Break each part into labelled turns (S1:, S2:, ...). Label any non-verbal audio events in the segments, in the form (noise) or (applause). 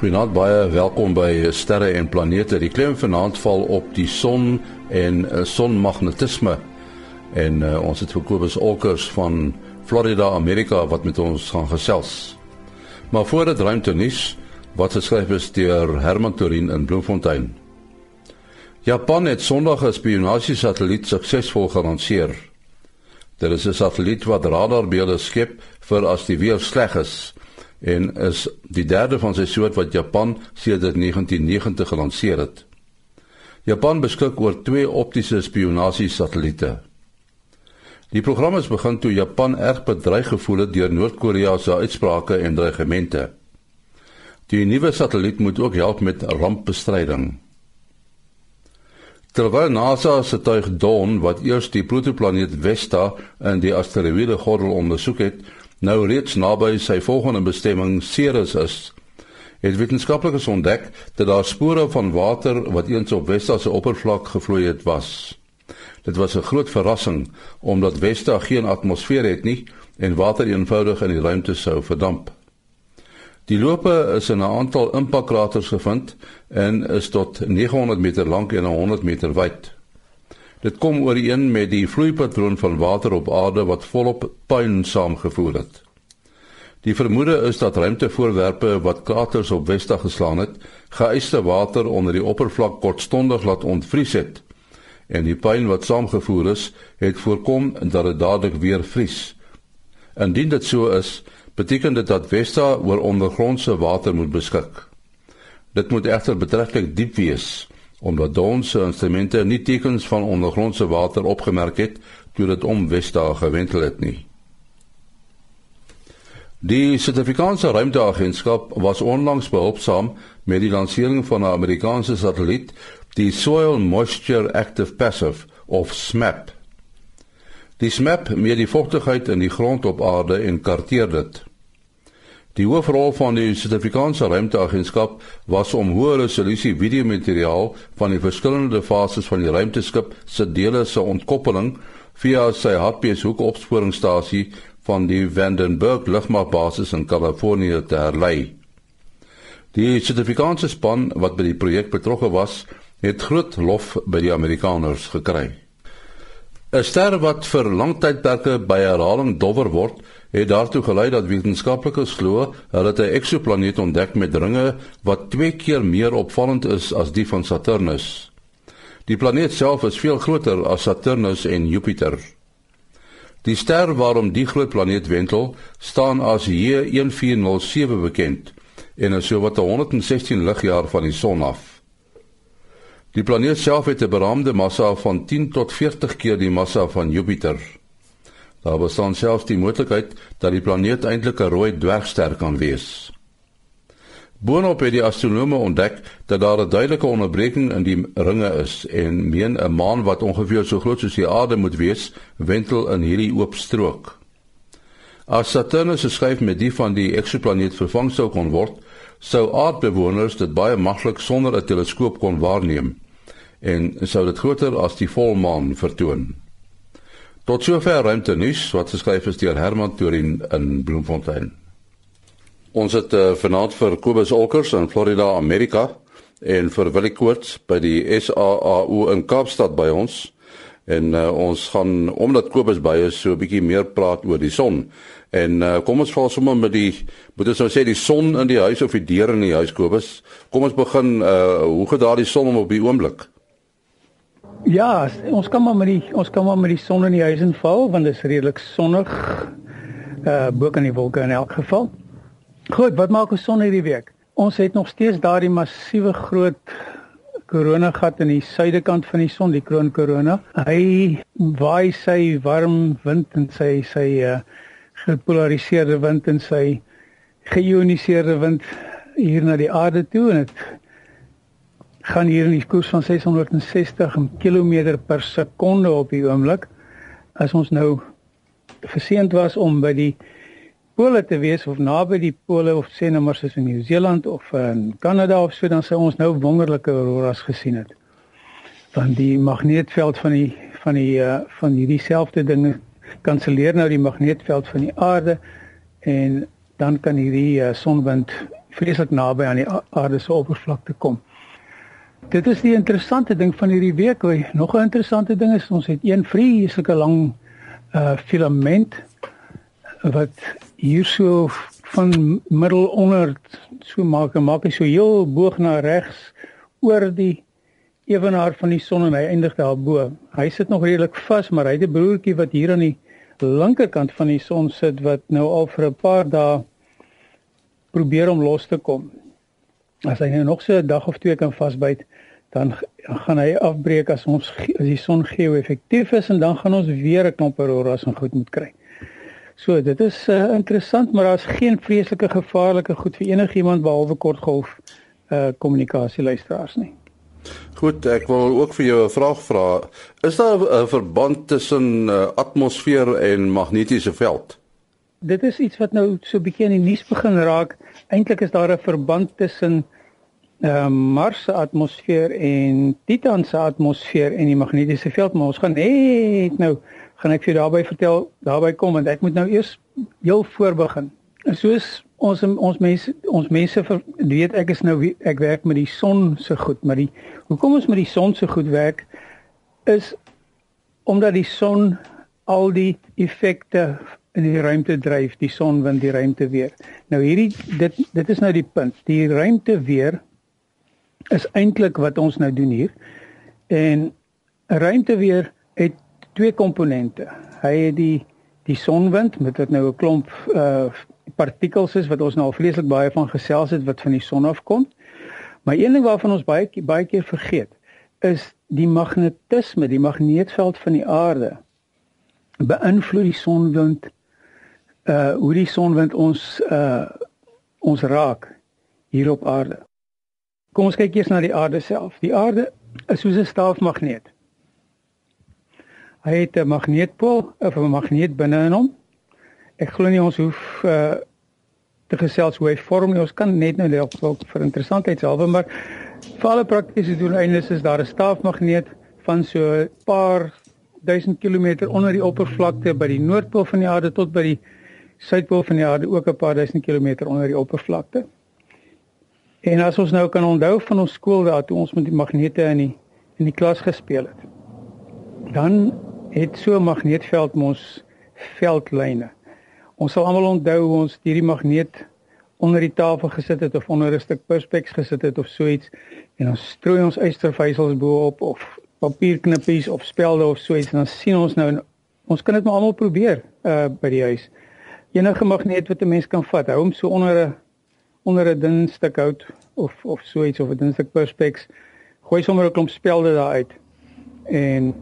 S1: Goeienaand baie welkom by Sterre en Planete. Die klem vanaand val op die son en uh, sonmagnetisme. En uh, ons het Kobus Olkers van Florida, Amerika wat met ons gaan gesels. Maar voor dit ruimte nuus wat geskryf is deur Herman Torin in Bloemfontein. Japan het Sondag 'n spionasiesatelliet suksesvol gelanseer. Dit is 'n satelliet wat radarbeelde skep vir as die weer sleg is en is die derde van sy soort wat Japan sedert 1990 gelanseer het. Japan beskik oor twee optiese spionasiesatelliete. Die program is begin toe Japan erg bedreig gevoel het deur Noord-Korea se uitsprake en dreigemente. Die nuwe satelliet moet ook help met rampbestryding. Terwyl NASA se tuig Dawn wat eers die protoplaneet Vesta in die asteroïde gordel ondersoek het, nou reeds naby sy volgende bestemming Ceres is, het wetenskaplikes ontdek dat daar spore van water wat eens op Vesta se oppervlak gevloei het was. Dit was 'n groot verrassing omdat Vesta geen atmosfeer het nie en water eenvoudig in die ruimte sou verdamp. Die loope is in 'n aantal impakkraters gevind en is tot 900 meter lank en 100 meter wyd. Dit kom ooreen met die vloeipatroon van water op aarde wat volop puin saamgevoer het. Die vermoede is dat ruimtevoorwerpe wat kraters op Vesta geslaan het, geëiste water onder die oppervlak kortstondig laat ontvries het. En die puin wat saamgevoer is, het voorkom dat dit dadelik weer vries. Indien dit so is, beteken dit dat Vesta oor ondergrondse water moet beskik. Dit moet egter betreklik diep wees omdat ons instrumente nie tekens van ondergrondse water opgemerk het toe dit om Vesta gewentel het nie. Die Suid-Afrikaanse Ruimteagentskap was onlangs behulpsaam met die lansering van 'n Amerikaanse satelliet, die Soil Moisture Active Passive of SMAP. Die SMAP meet die vochtigheid in die grond op aarde en karteer dit. Die hoofrol van die Suid-Afrikaanse Ruimteagentskap was om hoë resolusie videomateriaal van die verskillende fases van die ruimteskip se dele se ontkoppeling via sy hartbeeshoek opsporingsstasie van die Vandenberg lugmagbasis in Kalifornië te herlei. Die Suid-Afrikaanse span wat by die projek betrokke was, het groot lof by die Amerikaners gekry. 'n Ster wat vir lang tydperke by herhaling dowwer word, het daartoe gelei dat wetenskaplikes glo hulle het 'n eksoplaneet ontdek met ringe wat twee keer meer opvallend is as die van Saturnus. Die planeet self is veel groter as Saturnus en Jupiter. Die ster waarom die groot planeet wentel, staan as J1407 bekend en is sowat 116 ligjaar van die son af. Die planeet self het 'n beraamde massa van 10 tot 40 keer die massa van Jupiter. Daar bestaan selfs die moontlikheid dat die planeet eintlik 'n rooi dwergster kan wees. Boonop het die astronome ontdek dat daar 'n duidelike onderbreking in die ringe is en meen 'n maan wat ongeveer so groot soos die aarde moet wees, wentel in hierdie oop strook. As Saturnus se skyf met die van die eksoplaneet vervang sou kon word, sou aardbewoners dit baie maklik sonder 'n teleskoop kon waarneem en sou dit groter as die volmaan vertoon. Tot sover ruimte nuus wat geskryf is deur Herman Torin in Bloemfontein. Ons het uh, vanaand vir Kobus Olkers in Florida, Amerika en vir Willie Koorts by die SAAU in Kaapstad by ons en uh, ons gaan omdat Kobus by is so 'n bietjie meer praat oor die son. En uh, kom ons val sommer met die moet ons nou sê die son in die huis of die deur in die huis Kobus. Kom ons begin uh hoe gaan daai son om op die oomblik?
S2: Ja, ons kan maar met die ons kan maar met die son in die huis inval want dit is redelik sonnig uh bo kan die wolke in elk geval. Goed, wat maak ons son hierdie week? Ons het nog steeds daardie massiewe groot koronagat in die suidekant van die son, die kroon korona. Hy waai sy warm wind en sy sy uh gepolariseerde wind en sy geioniseerde wind hier na die aarde toe en dit gaan hier in die koers van 660 km per sekonde op die oomblik as ons nou verseend was om by die pole te wees of naby die pole of sê nou maar soos in Nieu-Seeland of in Kanada of so dan sou ons nou wonderlike auroras gesien het want die magneetveld van die van die uh, van hierdie selfde dinge kanselleer nou die magneetveld van die aarde en dan kan hierdie uh, sonwind vreeslik naby aan die aarde se oppervlakte kom. Dit is die interessante ding van hierdie week. Nog 'n interessante ding is ons het een vreeslike lang uh filament wat hier so van middel onder so maak en maak hy so heel boog na regs oor die ewenaar van die son en hy eindig daar bo. Hy sit nog redelik vas, maar hy het 'n broertjie wat hier aan die linkerkant van die son sit wat nou al vir 'n paar dae probeer om los te kom. As hy nou nog so 'n dag of twee kan vasbyt, dan gaan hy afbreek as ons as die son geo-effektief is en dan gaan ons weer 'n klomp auroras en goed moet kry. So, dit is uh, interessant, maar daar's geen vreeslike gevaarlike goed vir enigiemand behalwe kortgolf uh kommunikasie luisteraars nie.
S1: Goed, ek wil ook vir jou 'n vraag vra. Is daar 'n verband tussen uh, atmosfeer en magnetiese veld?
S2: Dit is iets wat nou so bietjie in die nuus begin raak. Eintlik is daar 'n verband tussen uh, Mars se atmosfeer en Titan se atmosfeer en die magnetiese veld, maar ons gaan net nou gaan ek vir jou daarby vertel, daarby kom want ek moet nou eers heel voor begin. En soos ons ons mense ons mense weet ek is nou ek werk met die son se goed, maar die hoekom ons met die son se goed werk is omdat die son al die effekte in die ruimte dryf, die son wind die ruimte weer. Nou hierdie dit dit is nou die punt. Die ruimte weer is eintlik wat ons nou doen hier. En ruimte weer het twee komponente. Hy het die die sonwind met wat nou 'n klomp uh partikels is wat ons nou al vreeslik baie van gesels het wat van die son afkom. Maar een ding waarvan ons baie baie keer vergeet is die magnetisme, die magneetveld van die aarde beïnvloed die sonwind uh hoe die sonwind ons uh ons raak hier op aarde. Kom ons kyk eers na die aarde self. Die aarde is soos 'n staafmagneet. Hy het 'n magneetpool of 'n magneet binne in hom. Ek glo nie ons hoef uh, te gesels hoe hy vorm nie. Ons kan net nou dalk vir interessantheidshalwe, maar vir alle praktiese doeleindes is daar 'n staafmagneet van so 'n paar duisend kilometer onder die oppervlakte by die noordpool van die aarde tot by die suidpool van die aarde ook 'n paar duisend kilometer onder die oppervlakte. En as ons nou kan onthou van ons skool daar toe ons met die magnete in die in die klas gespeel het. Dan het so 'n magneetveld mos veldlyne. Ons sal almal onthou hoe ons hierdie magneet onder die tafel gesit het of onder 'n stuk perspex gesit het of so iets en ons strooi ons ystervysels bo-op of papierknippies of spelde of so iets en dan sien ons nou ons kan dit maar almal probeer uh by die huis. Enige magneet wat 'n mens kan vat, hou hom so onder 'n onder 'n dun stuk hout of of so iets of 'n dun stuk perspex. Gooi sommer 'n klomp spelde daar uit. En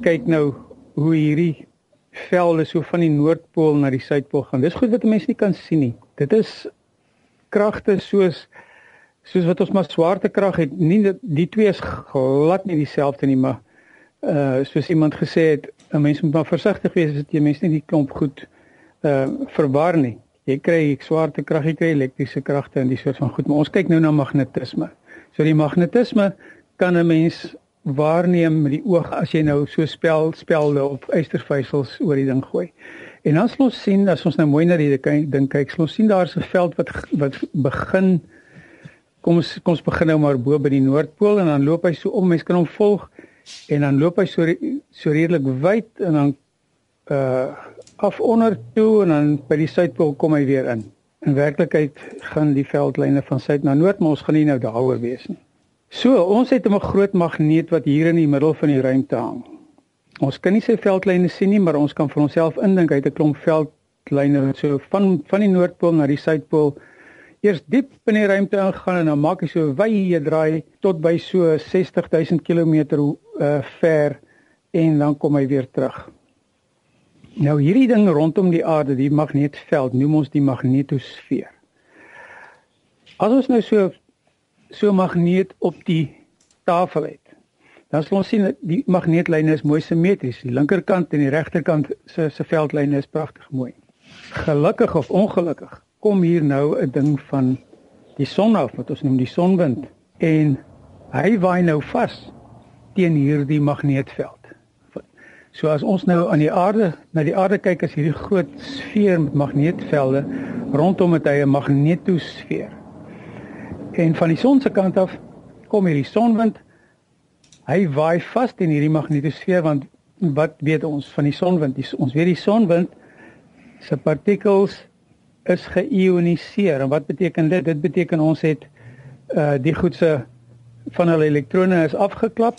S2: kyk nou hoe hierdie velde so van die noordpool na die suidpool gaan. Dis goed wat mense nie kan sien nie. Dit is kragte soos soos wat ons maar swaartekrag het. Nie dat die twee is glad nie dieselfde nie, maar uh soos iemand gesê het, 'n mens moet maar versigtig wees as jy mense nie die klomp goed uh verwar nie jy kry swaartekrag, jy kry elektriese kragte en die soort van goed, maar ons kyk nou na magnetisme. So die magnetisme kan 'n mens waarneem met die oog as jy nou so spel spelde op eystervysels oor die ding gooi. En as ons sien, as ons nou mooi na die ding kyk, ons sien daar's 'n veld wat wat begin kom ons kom ons begin nou maar bo by die noordpool en dan loop hy so om, mense kan hom volg en dan loop hy so so redelik wyd en dan uh af onder toe en dan by die suidpool kom hy weer in. In werklikheid gaan die veldlyne van suid na noord, maar ons gaan nie nou daaroor wees nie. So, ons het 'n groot magneet wat hier in die middel van die ruimte hang. Ons kan nie sy veldlyne sien nie, maar ons kan vir onsself indink hy het 'n klomp veldlyne wat so van van die noordpool na die suidpool eers diep in die ruimte ingaan en dan maak hy so 'n wye draai tot by so 60000 km uh ver en dan kom hy weer terug. Nou hierdie ding rondom die aarde, die magneetveld, noem ons die magnetosfeer. As ons nou so so magneet op die tafel het, dan sal ons sien dat die magneetlyne is mooi simmetries. Die linkerkant en die regterkant se se veldlyne is pragtig mooi. Gelukkig of ongelukkig kom hier nou 'n ding van die son af wat ons noem die sonwind en hy waai nou vas teen hierdie magneetveld. So as ons nou aan die aarde na die aarde kyk as hierdie groot sfeer met magneetvelde rondom het hy 'n magnetosfeer. En van die son se kant af kom hierdie sonwind. Hy waai vas in hierdie magnetosfeer want wat weet ons van die sonwind? Die, ons weet die sonwind se partikels is geïoniseer. En wat beteken dit? Dit beteken ons het uh die goedse van hulle elektrone is afgeklap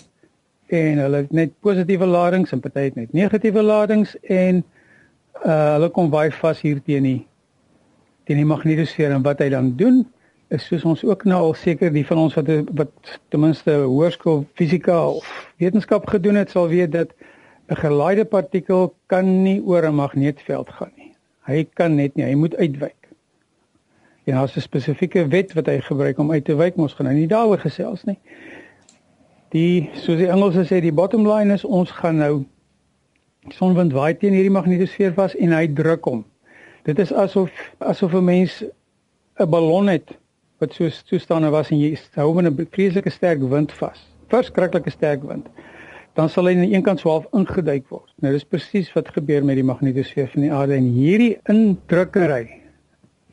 S2: en hulle het net positiewe ladings en party het net negatiewe ladings en uh hulle kom baie vas hier teen die teen die magnetosfeer en wat hy dan doen is soos ons ook nou al seker die van ons wat wat ten minste hoërskool fisika of wetenskap gedoen het sal weet dat 'n gelaaide partikel kan nie oor 'n magneetveld gaan nie. Hy kan net nie, hy moet uitwyk. En daar's 'n spesifieke wet wat hy gebruik om uit te wyk, ons gaan nou nie daaroor gesels nie. Die soos die Engelse sê, die bottom line is ons gaan nou sonwind waai teen hierdie magnetosfeer vas en hy druk hom. Dit is asof asof 'n mens 'n ballon het wat so toestande was en jy hou met 'n vreeslike sterk wind vas. Verskriklike sterk wind. Dan sal hy aan een kant swaaf ingeduik word. Nou dis presies wat gebeur met die magnetosfeer van die aarde en hierdie indrukkery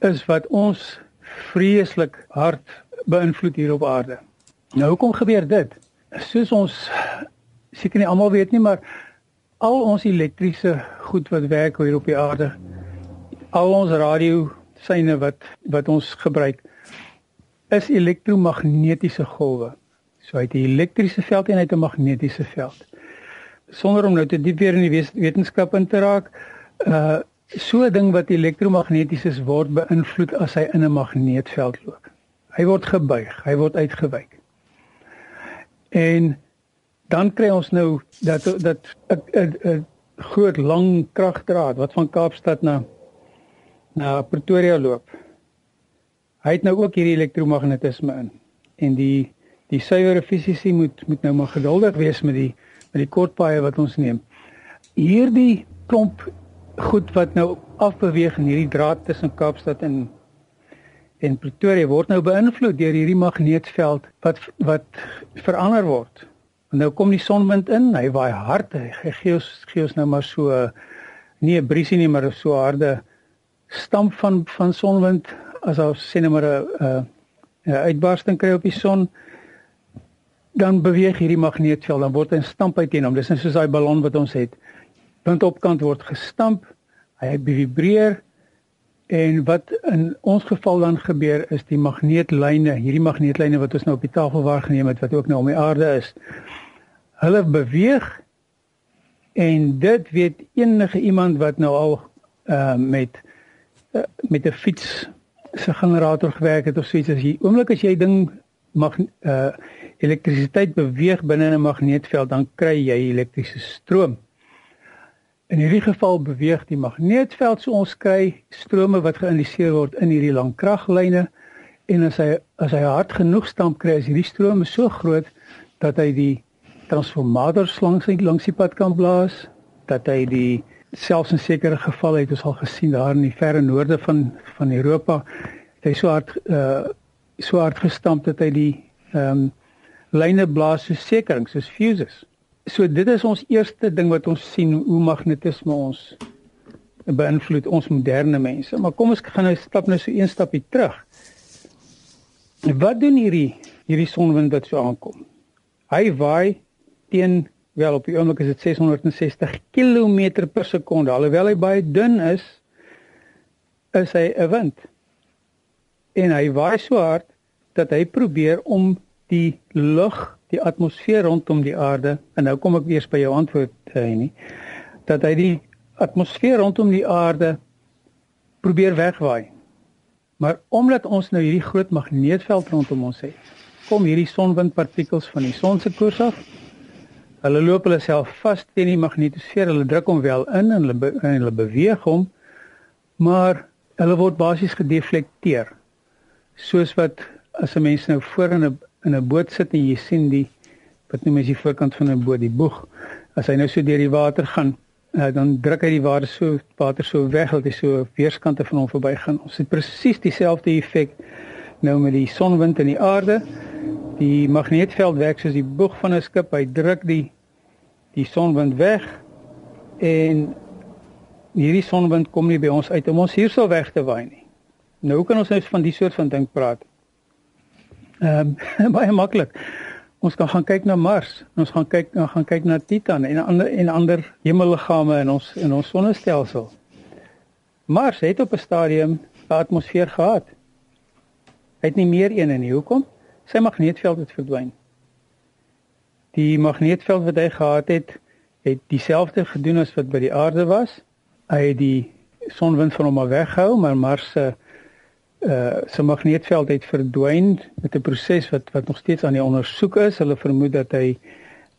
S2: is wat ons vreeslik hard beïnvloed hier op aarde. Nou hoekom gebeur dit? Soos ons seker nie almal weet nie, maar al ons elektriese goed wat werk hier op die aarde, al ons radio syne wat wat ons gebruik is elektromagnetiese golwe. So hy het 'n elektriese veld en hy het 'n magnetiese veld. Sonder om nou te diep weer in die wetenskap in te raak, uh so 'n ding wat elektromagneties is word beïnvloed as hy in 'n magneetveld loop. Hy word gebuig, hy word uitgewyk. En dan kry ons nou dat dat 'n groot lang kragdraad wat van Kaapstad na na Pretoria loop. Hy het nou ook hierdie elektromagnetisme in. En die die suiwere fisici moet moet nou maar geduldig wees met die met die kortpaaie wat ons neem. Hierdie klomp goed wat nou afbeweeg in hierdie draad tussen Kaapstad en en Pretoria word nou beïnvloed deur hierdie magneetveld wat wat verander word. En nou kom die sonwind in, hy waai hard, hy gee ons gee ons nou maar so nie 'n briesie nie, maar so harde stamp van van sonwind. As ons sê net maar 'n 'n uitbarsting kry op die son dan beweeg hierdie magneetveld dan word hy stamp uiteen hom. Dis net soos daai ballon wat ons het. Punt op kant word gestamp hy vibreer en wat in ons geval dan gebeur is die magneetlyne hierdie magneetlyne wat ons nou op die tafel waargeneem het wat ook nou om die aarde is hulle beweeg en dit weet enige iemand wat nou al uh, met uh, met 'n fiets se generator gewerk het of so iets as jy oomblik as jy ding mag uh elektrisiteit beweeg binne 'n magneetveld dan kry jy elektriese stroom. In hierdie geval beweeg die magneetveld so ons kry strome wat geïndiseer word in hierdie lang kraglyne en as hy as hy hard genoeg stamp kry is hierdie strome so groot dat hy die transformators langs langs die pad kan blaas dat hy die selfs in sekere gevalle het ons al gesien daar in die verre noorde van van Europa het hy so hard uh so hard gestamp dat hy die ehm um, lyne blaas so sekering soos fuses. So dit is ons eerste ding wat ons sien hoe magnetisme ons beïnvloed ons moderne mense. Maar kom ons gaan nou stap nou so een stapie terug. Wat doen hierdie hierdie sonwind wat so aankom? Hy waai teen Wel op die oomblik is dit 660 km per sekonde. Alhoewel hy baie dun is, is hy 'n wind. En hy waai so hard dat hy probeer om die lug, die atmosfeer rondom die aarde, en nou kom ek weer by jou antwoord hy nie, dat hy die atmosfeer rondom die aarde probeer wegwaai. Maar omdat ons nou hierdie groot magneetveld rondom ons het, kom hierdie sonwindpartikels van die son se koers af Hulle loop hulle self vas teen die magnetosfeer. Hulle druk hom wel in en hulle be en hulle beweeg hom, maar hulle word basies gedeflekteer. Soos wat as 'n mens nou voor in 'n in 'n boot sit en jy sien die wat noem as die voorkant van 'n boot, die boeg, as hy nou so deur die water gaan, uh, dan druk hy die water so water so weg dat hy so weerskante van hom verbygaan. Ons het presies dieselfde effek nou met die sonwind en die aarde. Die magneetveld werk soos die boeg van 'n skip. Hy druk die die sonwind weg en hierdie sonwind kom nie by ons uit om ons hierso weg te waai nie. Nou kan ons net van die soort van ding praat. Ehm um, (laughs) baie maklik. Ons kan gaan kyk na Mars. Ons gaan kyk ons gaan kyk na Titan en ander en ander hemelliggame in ons in ons sonnestelsel. Mars het op 'n stadium 'n atmosfeer gehad. Hy het nie meer een nie. Hoekom? Sy magneetveld het verdwyn. Die magneetveld wat hy gehad het, het dieselfde gedoen as wat by die aarde was. Hy het die sonwind van hom af weggehou, maar Mars se uh se magneetveld het verdwyn met 'n proses wat wat nog steeds aan die ondersoek is. Hulle vermoed dat hy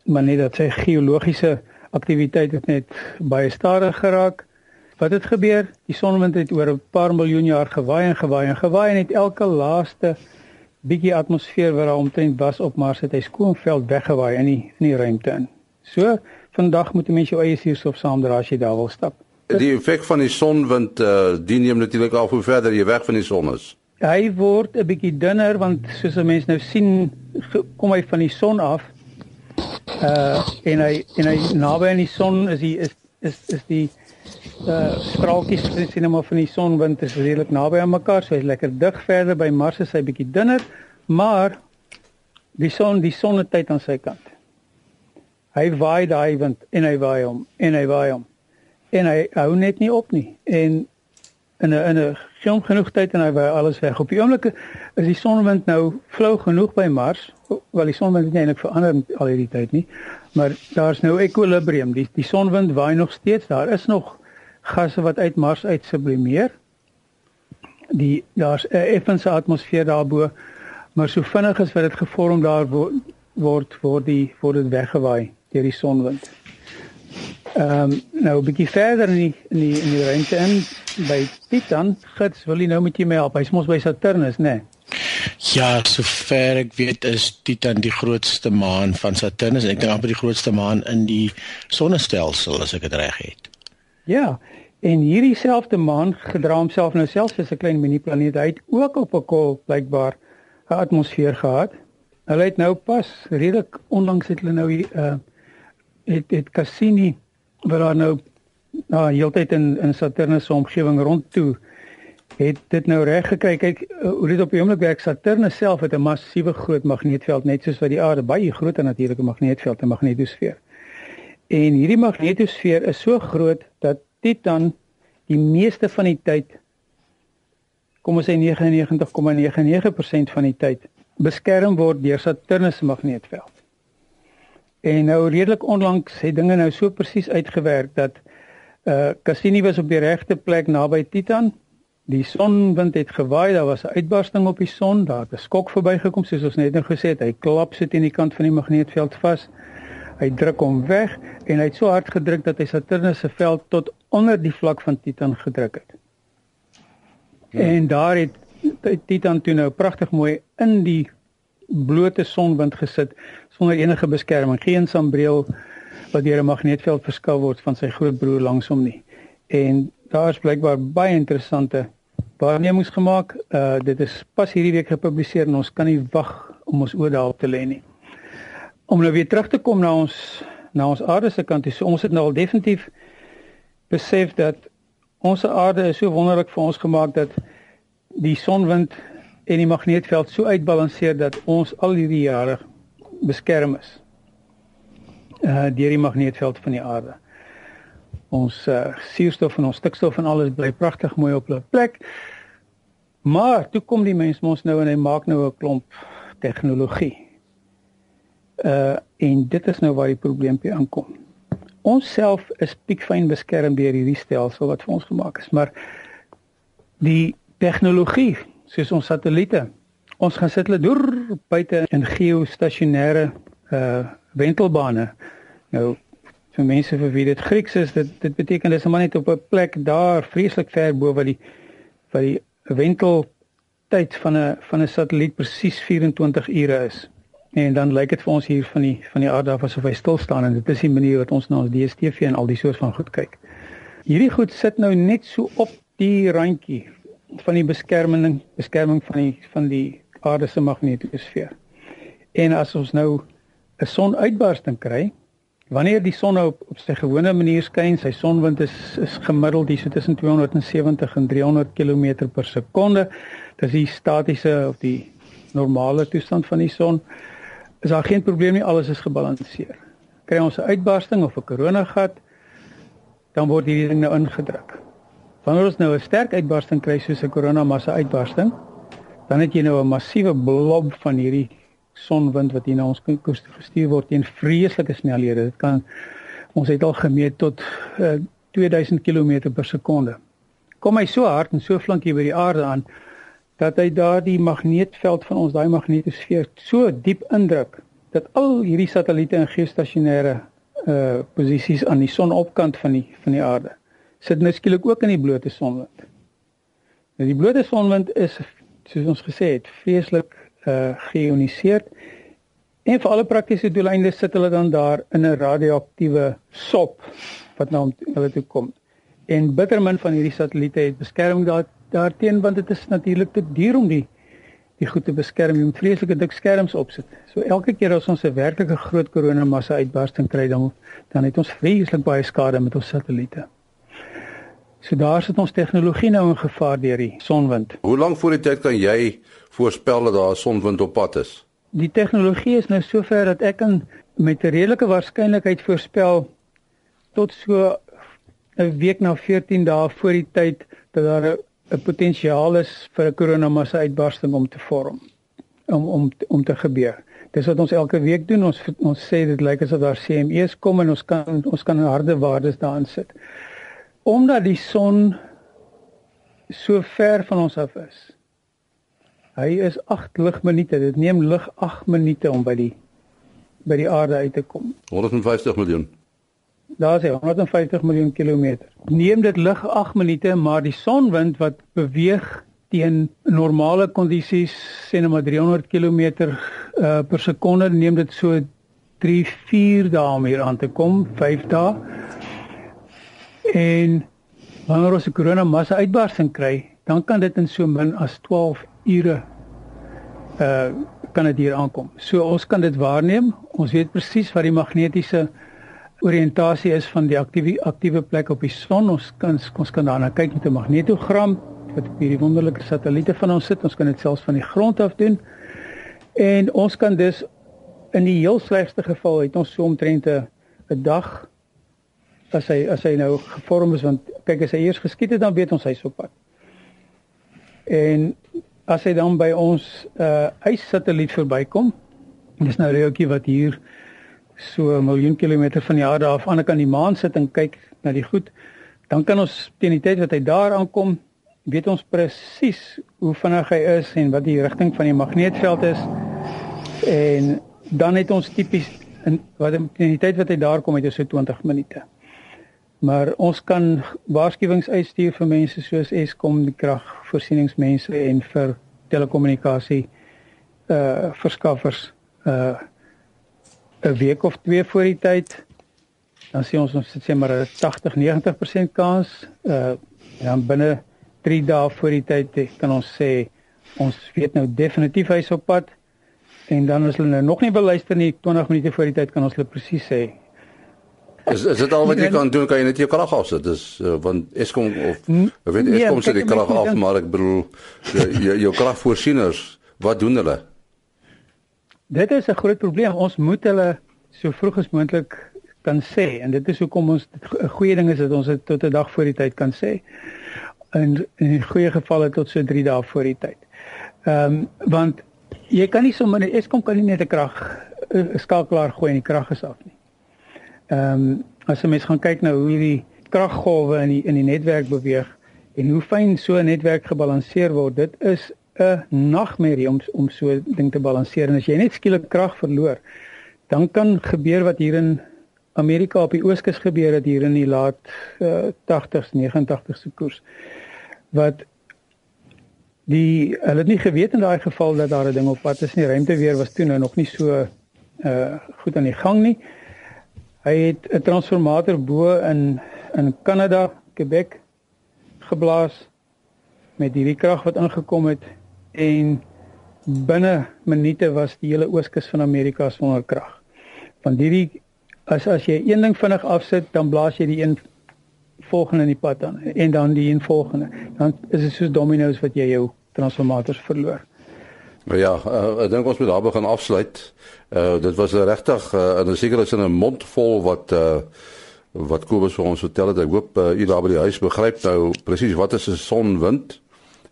S2: maar net dat sy geologiese aktiwiteit het net baie stadig geraak. Wat het gebeur? Die sonwind het oor 'n paar miljoen jaar gewaai en gewaai en gewaai en het elke laaste bietjie atmosfeer wat daar omtrent was op Mars het hy skoonveld weggewaai in die in die ruimte in. So vandag moet 'n mens jou eie suurstof saamdra as jy daar wil stap.
S1: Die effek van die sonwind uh, die neem natuurlik af hoe verder jy weg van die son is.
S2: Hy word 'n bietjie dunner want soos 'n mens nou sien kom hy van die son af. Uh en hy en hy naby aan die son is die is is is die uh straaltjies sien nou maar van die sonwind is redelik naby aan mekaar, so hy's lekker dig verder by Mars is hy bietjie dunner, maar die son, die sonnetyd aan sy kant. Hy waai daai wind en hy waai hom en hy waai hom. En hy hou net nie op nie. En in 'n in 'n film genoeg tyd en hy waai alles weg. Op die oomblik is die sonwind nou flou genoeg by Mars, wel die sonwind het eintlik verander al hierdie tyd nie, maar daar's nou ekwilibrium. Die die sonwind waai nog steeds. Daar is nog gasse wat uit Mars uit sublimeer. Die daar's 'n effense atmosfeer daarbo, maar so vinnig as wat dit gevorm daar word word die word dit weggewaai deur die sonwind. Ehm um, nou 'n bietjie verder in die in die in die ruimte in by Titan, gits wil jy nou met my help. Hy's mos by Saturnus, né? Nee?
S3: Ja, sover ek weet is Titan die grootste maan van Saturnus en ek dink amper die grootste maan in die sonnestelsel as ek dit reg het.
S2: Ja, en hierdie selfde maan gedra homself nou selfs as 'n klein mini planeet uit ook op 'n kol blykbaar 'n atmosfeer gehad. Hulle het nou pas redelik onlangs het hulle nou hier uh het het Cassini wat daar nou na uh, heeltyd in in Saturnus se omgewing rond toe het dit nou reg gekry. Kyk uh, hoe dit op die oomblik werk. Saturnus self het 'n massiewe groot magneetveld net soos wat die aarde baie groot en natuurlike magneetveld en magnetosfeer. En hierdie magnetosfeer is so groot dat Titan die meeste van die tyd kom ons sê 99,99% van die tyd beskerm word deur Saturnus se magneetveld. En nou redelik onlangs het dinge nou so presies uitgewerk dat uh Cassini was op die regte plek naby Titan. Die sonwind het gewaai, daar was 'n uitbarsting op die son, daar het 'n skok verbygekom soos ons net nou gesê het. Hy klap sit in die kant van die magneetveld vas. Hy druk hom weg en hy het so hard gedruk dat hy Saturnus se veld tot onder die vlak van Titan gedruk het. Ja. En daar het Titan toe nou pragtig mooi in die blote sonwind gesit sonder enige beskerming, geen sambreel wat deur 'n magneetveld verskuif word van sy groot broer langs hom nie. En daar is blykbaar baie interessante waarnemings gemaak. Uh dit is pas hierdie week gepubliseer en ons kan nie wag om ons oë daarop te lê nie om nou weer terug te kom na ons na ons aarde se kant. So ons het nou al definitief besef dat ons aarde is so wonderlik vir ons gemaak dat die sonwind en die magneetveld so uitbalanseer dat ons al hierdie jare beskerm is. Uh deur die magneetveld van die aarde. Ons uh suurstof en ons stikstof en alles bly pragtig mooi op hulle plek. Maar toe kom die mens mos nou en hy maak nou 'n klomp tegnologie Uh en dit is nou waar die probleempie aankom. Ons self is piekfyn beskerm deur hierdie stelsel wat vir ons gemaak is, maar die tegnologie, soos ons satelliete, ons gaan sit hulle deur buite in geostasionêre uh wentelbane. Nou vir mense vir wie dit Grieks is, dit dit beteken dis maar net op 'n plek daar vreeslik ver bo wat die wat die wenteltyd van 'n van 'n satelliet presies 24 ure is. En dan lyk dit vir ons hier van die van die aarde af asof hy stil staan en dit is die manier wat ons na ons DStv en al die soort van goed kyk. Hierdie goed sit nou net so op die randjie van die beskerming beskerming van die van die aarde se magnetosfeer. En as ons nou 'n sonuitbarsting kry, wanneer die son nou op, op sy gewone manier skyn, sy sonwind is is gemiddeld hier so tussen 270 en 300 km per sekonde. Dis die statiese of die normale toestand van die son, is daar geen probleem nie, alles is gebalanseer. Kry ons 'n uitbarsting of 'n koronagat, dan word hierdie ding nou ingedruk. Wanneer ons nou 'n sterk uitbarsting kry soos 'n koronamassa uitbarsting, dan het jy nou 'n massiewe blob van hierdie sonwind wat hier na ons koers gestuur word teen vreeslike snelhede. Dit kan ons het al gemeet tot uh, 2000 km per sekonde. Kom hy so hard en so flink hier by die aarde aan dat hy daardie magneetveld van ons daai magnetosfeer so diep indruk dat al hierdie satelliete en geostasionêre uh posisies aan die sonopkant van die van die aarde sit nou skielik ook in die blote sonwind. Nou die blote sonwind is soos ons gesê het vreeslik uh geïoniseerd en vir alle praktiese doeleinde sit hulle dan daar in 'n radioaktiewe sop wat nou hulle toe kom. En bittermin van hierdie satelliete het beskerming daar daarteen want dit is natuurlik te duur om die die goed te beskerm. Jy moet vreeslike dik skerms opsit. So elke keer as ons 'n werklike groot koronamassa uitbarsting kry dan dan het ons vreeslik baie skade met ons satelliete. So daar sit ons tegnologie nou in gevaar deur die sonwind.
S1: Hoe lank voor die tyd kan jy voorspel dat daar 'n sonwind op pad is?
S2: Die tegnologie is nou sover dat ek kan met 'n redelike waarskynlikheid voorspel tot so 'n week na 14 dae voor die tyd dat daar 'n 'n potensiaal is vir 'n koronamassa uitbarsting om te vorm om om om te gebeur. Dis wat ons elke week doen. Ons ons sê dit lyk asof daar CME's kom en ons kan ons kan harde waardes daarin sit. Omdat die son so ver van ons af is. Hy is 8 ligminute. Dit neem lig 8 minute om by die by die aarde uit te kom.
S1: 150 miljoen
S2: daar sê 150 miljoen kilometer. Neem dit lig 8 minute, maar die sonwind wat beweeg teen normale kondisies, sê net maar 300 km uh, per sekonde, neem dit so 3 4 dae om hier aan te kom, 5 dae. En wanneer ons 'n korona massa uitbarsting kry, dan kan dit in so min as 12 ure uh kan dit hier aankom. So ons kan dit waarneem. Ons weet presies wat die magnetiese oriëntasie is van die aktiewe aktiewe plek op die son. Ons kan ons kan daarna kyk met 'n magnetogram wat op hierdie wonderlike satelliete van ons sit. Ons kan dit selfs van die grond af doen. En ons kan dus in die heel slegste geval het ons so omtrent 'n dag as hy as hy nou gevorm is want kyk as hy eers geskiet het dan weet ons hy's op pad. En as hy dan by ons uh ys-satelliet verbykom, dis nou 'n reeltjie wat hier so 'n miljoen kilometer van die aarde af aan die kant die maan sit en kyk na die goed, dan kan ons teen die tyd wat hy daar aankom, weet ons presies hoe vinnig hy is en wat die rigting van die magneetveld is. En dan het ons tipies in wat teen die tyd wat hy daar kom het is so 20 minute. Maar ons kan waarskuwings uitstuur vir mense soos Eskom, die kragvoorsieningsmense en vir telekommunikasie uh verskaffers uh 'n week of twee voor die tyd. Dan sien ons ons sê maar 'n 80-90% kans. Uh dan binne 3 dae voor die tyd kan ons sê ons weet nou definitief hy's op pad. En dan as hulle nou nog nie beluister nie 20 minute voor die tyd kan ons hulle presies sê
S1: Is is dit al wat jy kan doen kan jy net jou krag afsit dis uh, want Eskom of ek weet nee, Eskom sit die krag af maar ek bedoel jou jou kragvoorsieners wat doen hulle
S2: Dit is 'n groot probleem. Ons moet hulle so vroeg as moontlik kan sê en dit is hoekom ons 'n goeie ding is dat ons dit tot 'n dag voor die tyd kan sê. In in goeie gevalle tot so 3 dae voor die tyd. Ehm um, want jy kan nie sommer Eskom kan nie net 'n krag 'n skakelaar gooi en die krag is af nie. Ehm um, as jy mens gaan kyk nou hoe hierdie kraggolwe in die in die netwerk beweeg en hoe fyn so 'n netwerk gebalanseer word, dit is 'n nagmerrie om om so ding te balanseer en as jy net skielik krag verloor, dan kan gebeur wat hier in Amerika op die Ooskus gebeur het hier in die laat uh, 80s, 89s se koers. Wat die hulle het nie geweet in daai geval dat daar 'n ding op pad is nie. Ruimteweer was toe nou nog nie so uh goed aan die gang nie. Hy het 'n transformator bo in in Kanada, Quebec geblaas met hierdie krag wat ingekom het en binne minute was die hele ooskus van Amerika sonder krag. Want hierdie as as jy een ding vinnig afsit, dan blaas jy die een volgende in die pad aan en dan die een volgende. Dan is dit soos domino's wat jy jou transformators verloor.
S1: Ja, uh, ek dink ons moet daar begin afsluit. Uh dit was regtig uh, in 'n sekere sin 'n mond vol wat uh wat Kobus vir ons vertel het. Ek hoop uh, u daar by die huis begryp nou presies wat is 'n sonwind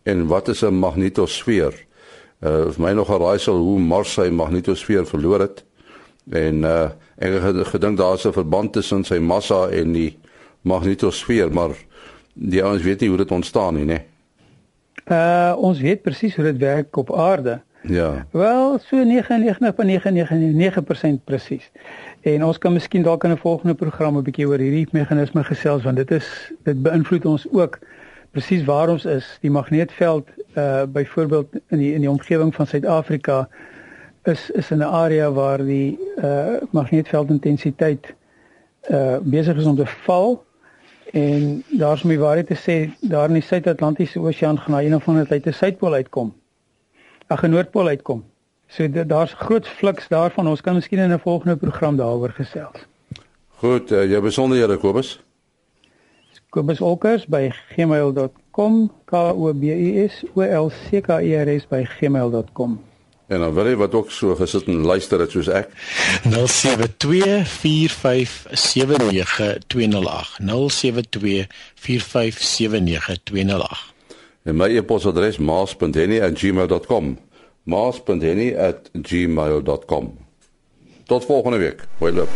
S1: en wat is 'n magnetosfeer. Uh vir my nog 'n raaisel hoe Mars sy magnetosfeer verloor het. En uh ek het gedink daar's 'n verband tussen sy massa en die magnetosfeer, maar die ouens weet nie hoe dit ontstaan nie, né?
S2: Uh ons weet presies hoe dit werk op aarde.
S1: Ja.
S2: Wel, so 99.999% presies. En ons kan miskien dalk in 'n volgende program 'n bietjie oor hierdie meganisme gesels want dit is dit beïnvloed ons ook presies waar ons is. Die magneetveld uh byvoorbeeld in die in die omgewing van Suid-Afrika is is in 'n area waar die uh magneetveld intensiteit uh besig is om te val en daar's my waarheid te sê daar in die Suid-Atlantiese Oseaan gaan na een of ander tyd 'n suidpool uitkom. Ag 'n noordpool uitkom. So daar's groot fluks daarvan. Ons kan miskien in 'n volgende program daaroor gesels.
S1: Goed, uh, jou besonderhede Kobus.
S2: Kobus Olkers by gmail.com k o b u s o l c k e r s by gmail.com.
S1: En dan wil jy wat ook so gesit en luister dit soos ek.
S3: 0724579208. 0724579208.
S1: En my e-posadres maas.henny@gmail.com. maas.henny@gmail.com. Tot volgende week. Hoi loop.